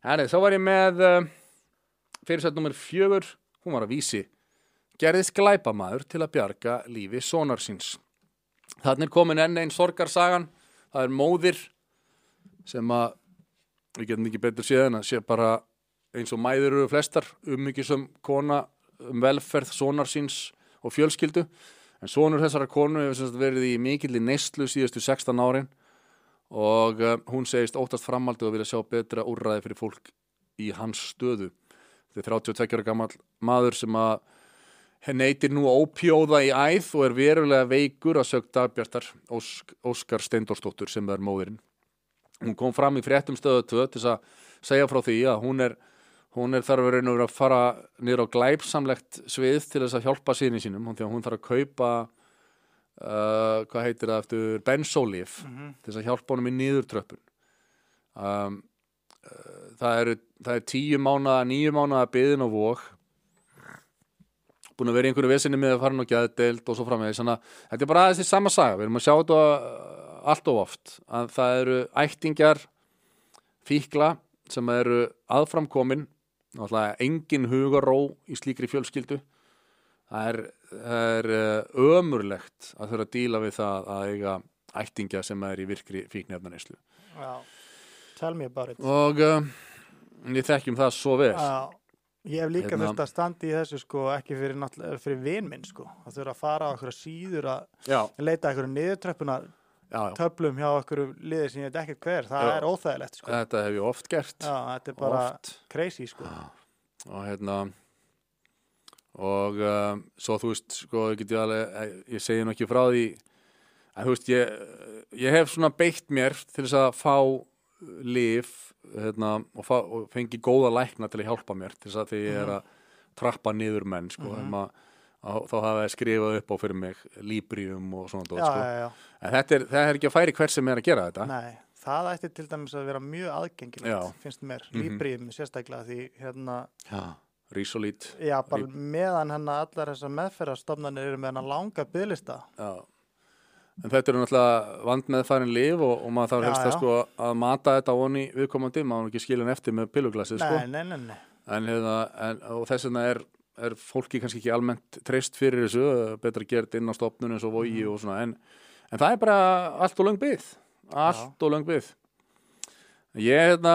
Herri, þá var ég með uh, fyrirsætt nummer fjögur, hún var að vísi. Gerðist glæpamaður til að bjarga lífi sonar síns. Þannig er komin enn einn sorgarsagan. Það er móðir sem að, við getum ekki betur séð en að sé bara eins og mæður eru flestar um mikið sem kona um velferð sonar síns og fjölskyldu. En sonur þessara konu hefur verið í mikilli neyslu síðustu 16 árin og uh, hún segist óttast framaldi og vilja sjá betra úrræði fyrir fólk í hans stöðu. Þetta er 32 ára gammal maður sem að henn neytir nú ópjóða í æð og er verulega veikur að sög dagbjartar Ósk, Óskar Steindórsdóttur sem er móðurinn. Hún kom fram í fréttum stöðu 2 til að segja frá því að hún er, hún er þarf að fara niður á glæpsamlegt svið til þess að hjálpa síni sínum. Hún þarf að kaupa uh, hvað heitir það eftir bensólif til þess að hjálpa honum í niðurtröppun. Um, uh, það, eru, það er tíu mánuða, níu mánuða byðin og vók búin að vera í einhverju vesinni með að fara nú gæðdeild og svo framvegis, þannig að þetta er bara aðeins því sama saga, við erum að sjá þetta uh, allt of oft, að það eru ættingjar fíkla sem eru aðframkomin. Engin hugaró í slíkri fjölskyldu. Það er, það er uh, ömurlegt að þurfa að díla við það að eiga ættingja sem er í virkri fíknefnaneyslu Já, tell me about it. og uh, við þekkjum það svo vel Já, ég hef líka Hérna- þurft að standa í þessu sko, ekki fyrir, fyrir vin minn sko, að þurfa að fara á okkur síður að já, leita okkur niðurtröppuna töflum hjá okkur liðir sem ég veit ekkert hver, það Já. er óþægilegt sko. þetta hef ég oft gert Já, þetta er bara oft crazy sko. og hérna og uh, svo þú veist sko, alveg, eh, ég segi nú ekki frá því en þú veist ég, ég hef svona beitt mér til þess að fá lif hérna, og, fá, og fengi góða lækna til að hjálpa mér til þess að því ég er að trappa niður menn sko, mm að, að, þá hafa ég skrifað upp á fyrir mig líbrium og svona dót, sko. já, já, en þetta er, er ekki að færi hver sem er að gera þetta nei, það ætti til dæmis að vera mjög aðgengilegt, Já. finnst mér, Mhm. líbriðum sérstaklega því hérna, já, rísolít já, bara meðan hennar allar þessar meðferðarstofnanir eru með hennar langa bygglista. Já, en þetta eru náttúrulega vandmeðfærin lif og, og maður þarf Já, helst að já. sko að mata þetta onni viðkomandi, maður ekki skilja hann eftir með pilluglasið sko, Nei, nei, nei, en, hefða, en og þess vegna er, er fólki kannski ekki almennt treyst fyrir þessu, betra gert inn á stopnun eins og vogi Mhm. og svona, en, en það er bara allt og löng byggð, allt og löng byggð. Ég, hérna,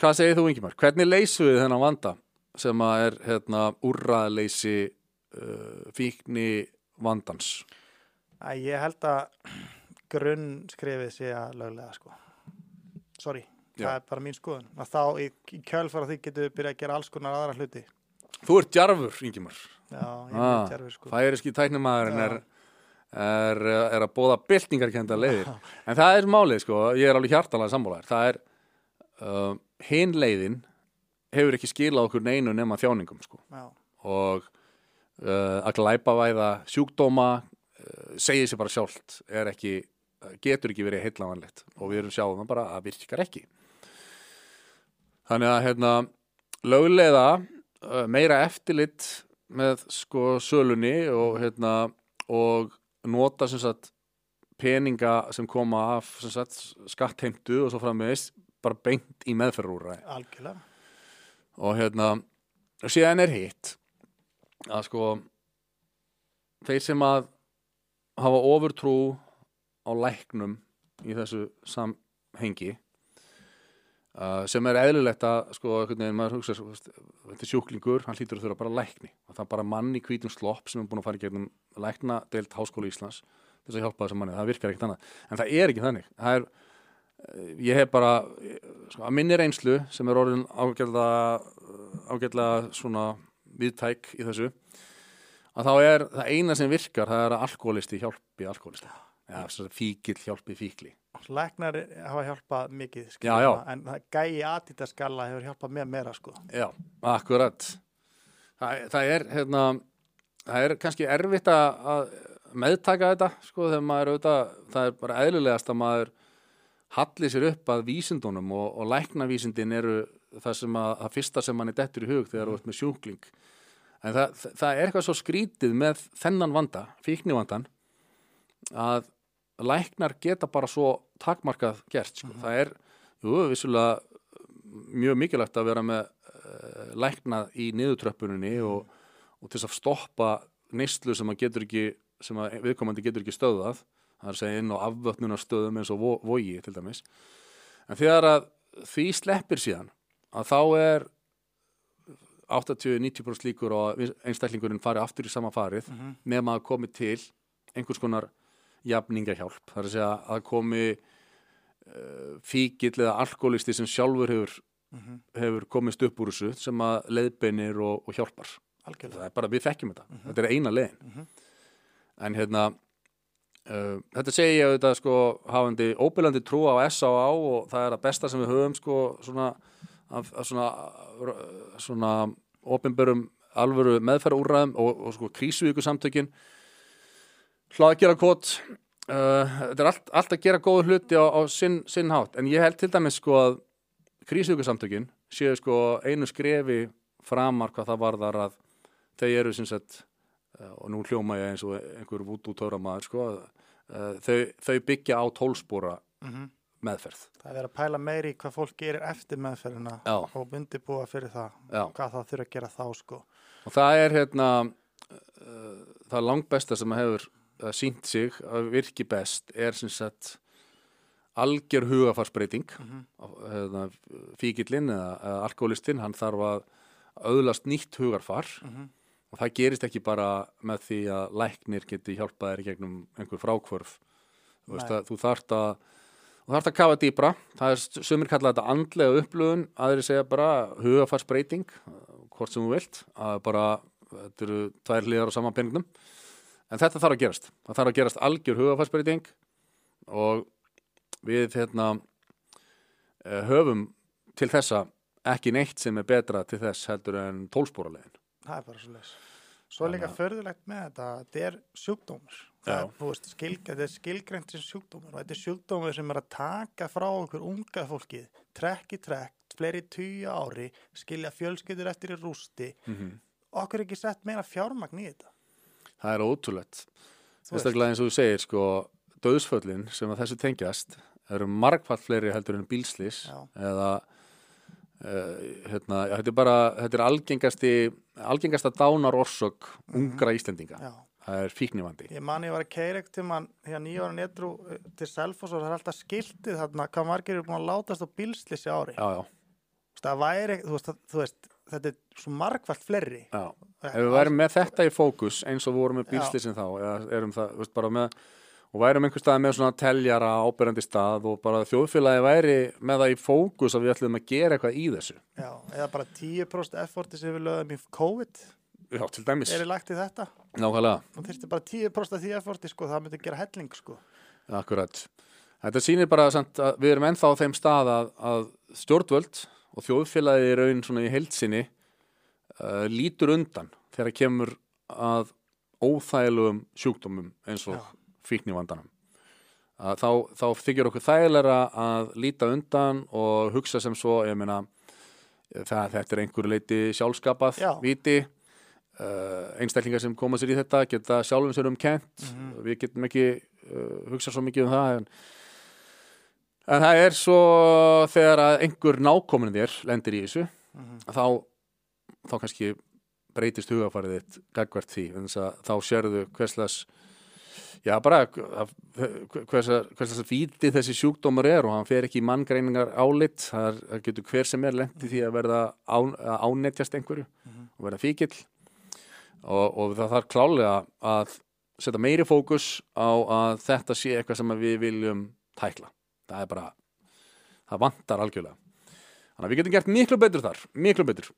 hvað segir þú Ingimar? Hvernig leysum við þennan vanda sem að er, hérna, úrraðleysi uh, fíkni vandans? Æ, ég held að grunnskrefið sé að löglega sko. Sorry, Já. það er bara mín skoðun. Að þá í, í kjölfara því getur við byrjað að gera alls konar aðra hluti. Þú ert djarfur, Ingimar. Já, ég Ah, er tjárfið sko. Færiski tæknimaðurinn Já. er, er, er að bóða byltingarkenda leiðir. En það er málið, sko, ég er alveg hjartalega sammálaður. Það er, uh, hinn leiðin hefur ekki skilað okkur neinu nema þjáningum, sko. Og uh, að glæpavæða sjúkdóma, uh, segir sér bara sjálft, er ekki, getur ekki verið heillanvanlegt. Og við erum sjáum það bara að virkar ekki. Þannig að, hérna, lögleiða uh, meira eftirlit með sko sölunni og hérna og nota sem sagt peninga sem koma af skattheimtu og svo framvegis bara beint í meðferðarúræði algjörlega. Og hérna síðan er hitt að sko þeir sem að hafa ofurtrú á læknum í þessu samhengi uh, sem er eðlilegt að sko, veginn maður hugsa þetta er sjúklingur, hann hlýtur að þurfa bara lækni. Og það er bara mann í hvítum slopp sem er búin að fara í gegnum lækna deilt Háskóla Íslands til þess að hjálpa þessum manni, það virkar ekkert annað. En það er ekki þannig. Það er, ég hef bara eh, sko, að minni reynslu sem er orðin ágætlega ágætlega svona viðtæk í þessu að þá er það eina sem virkar það er að alkoholisti hjálpi alkoholisti ja, fíkil hjálpi fíkli Læknar hafa hjálpað mikið, Já, skilur já. það, en gæi aðtítaskalla hefur hjálpað mér meira, sko. Já, akkurat það, það er hérna það er kannski erfitt að meðtaka þetta sko þegar maður auðvitað, það er bara eðlulegast að maður halli sér upp að vísindunum og, og læknavísindin eru það sem að, það fyrsta sem mann er dettur í hug þegar þú ert með sjúkling. En það, það, er eitthvað svo skrítið með þennan vanda, fíknivandan að læknar geta bara svo takmarkað gert sko. það er, jú, vissulega mjög mikilvægt að vera með uh, lækna í niðurtröppuninni og, og til þess að stoppa neyslu sem að getur ekki sem að viðkomandi getur ekki stöðað það er að segja inn á afvötnunarstöðum eins og vo- vogi til dæmis. En þegar að því sleppir síðan að þá er 80-90% líkur á að einstæklingurinn fari aftur í sama farið Mhm. nema að komi til einhvers konar jafningahjálp. Það er að segja að komi uh, fíkill eða alkoholisti sem sjálfur hefur, Mhm. hefur komist upp úr þessu sem að leiðbeinir og, og hjálpar. Algjörlega. Það er bara, við þekkjum þetta. Þetta er eina leiðin. Mhm. en hérna þetta segi ég auðvitað sko hafandi óbyrlandi trú á S.A.A. og það er að besta sem við höfum sko svona af, af svona svona opinberum alvöru meðferðarúrræðum og, og sko krísuvíku samtökin hlaða að gera kót uh, þetta er allt, allt að gera góðu hluti á, á sinn, sinn hátt en ég held til dæmis sko að krísuvíku samtökin séu sko einu skrefi framar hvað það varðar að þau eru sem sagt og nú hljóma ég eins og einhver vútu töramaður sko uh, þau, þau byggja á tólspóra Mhm. meðferð það er að pæla meiri hvað fólk gerir eftir meðferðina Já. og undirbúa fyrir það Já. hvað það þurfa að gera þá sko og það er hérna uh, það langbesta sem hefur uh, sínt sig að virki best er sem sagt algjör hugafarsbreyting Mhm. hérna, fíkillinn eða, alkoholistinn hann þarf að auðlast nýtt hugarfar Mhm. Og það gerist ekki bara með því að læknir geti hjálpað þér gegnum einhver frákvörf þú, að, þú þarft að að kafa dýbra það er sumir kalla þetta andlega upplöfun aðri segja bara hugafarsbreyting hvort sem þú vilt. Að bara, þetta eru tvær hliðar á sama peningnum. En þetta þarf að gerast. Það þarf að gerast algjör hugafarsbreyting og við hérna eh, höfum til þessa ekki neitt sem er betra til þess heldur en tólspóralegin það er bara svo leis svo er líka förðulegt með þetta þetta er sjúkdómur er, þetta er skilgreint sem sjúkdómur og þetta er sjúkdómur sem er að taka frá okkur unga fólkið trekk í trekk, fleiri tíu ári skilja fjölskyldur eftir í rústi mm -hmm. okkur er ekki sett meira fjármagn í þetta það er ótrúlegt. Sérstaklega eins og þú segir sko döðsföllin sem að þessu tengjast eru margfald fleiri heldur en bílslis Já. eða hérna, já, þetta er bara þetta er algengasti algengasta dánar orsök ungra Íslendinga Já. það er fíknivandi Ég man ég var að keira ekkert til mann hérna nýja ára netru til Selfoss og það er alltaf skiltið þarna hvað margir eru búin að látast á bílslissi ári. já, já, Það væri, þú veist, það- þú veist, þetta er svo margfalt fleiri. já ef við værum með þetta í fókus eins og við vorum með bílslisin þá eða erum það, þú veist, bara með og værum einhver stað með svona teljara ábyrjandi stað og bara þjóðfélagi væri með það í fókus að við ætlum að gera eitthvað í þessu Já, eða bara 10% efforti sem við lögum í COVID já, til dæmis, er lagt í þetta. nákvæmlega Það þyrfti bara 10% af því efforti, sko, það myndi gera helling, sko. Akkurat. Þetta sýnir bara samt að við erum ennþá á þeim stað að, að stjórnvöld og þjóðfélagi í raun svona í heilsinni uh, lítur undan þegar kemur að óþægilegum sjúkdómum eins og Já. Fíknivandanum. Að Þá, þá þykir okkur þægilega að líta undan og hugsa sem svo, ég meina, það, þetta er einhverju leiti sjálfskapað, Já. viti, uh, einstaklingar sem koma sér í þetta geta sjálfum sér um kent, við getum ekki uh, hugsa svo mikið um það en, en það er svo þegar að einhver nákomin þér lendir í þessu þá, þá kannski breytist hugafarið þitt gagvart því en þess að þá sérðu hverslas já bara hverslas víti þessi sjúkdómur er og hann fer ekki í manngreiningar álit það, getur hver sem er lendi því að verða á, að ánetjast einhverju og verða fíkill og, og það þarf klálega að setja meiri fókus á að þetta sé eitthvað sem að við viljum tækla. Það er bara, það vantar algjörlega. Þannig að við getum gert miklu betur þar, miklu betur.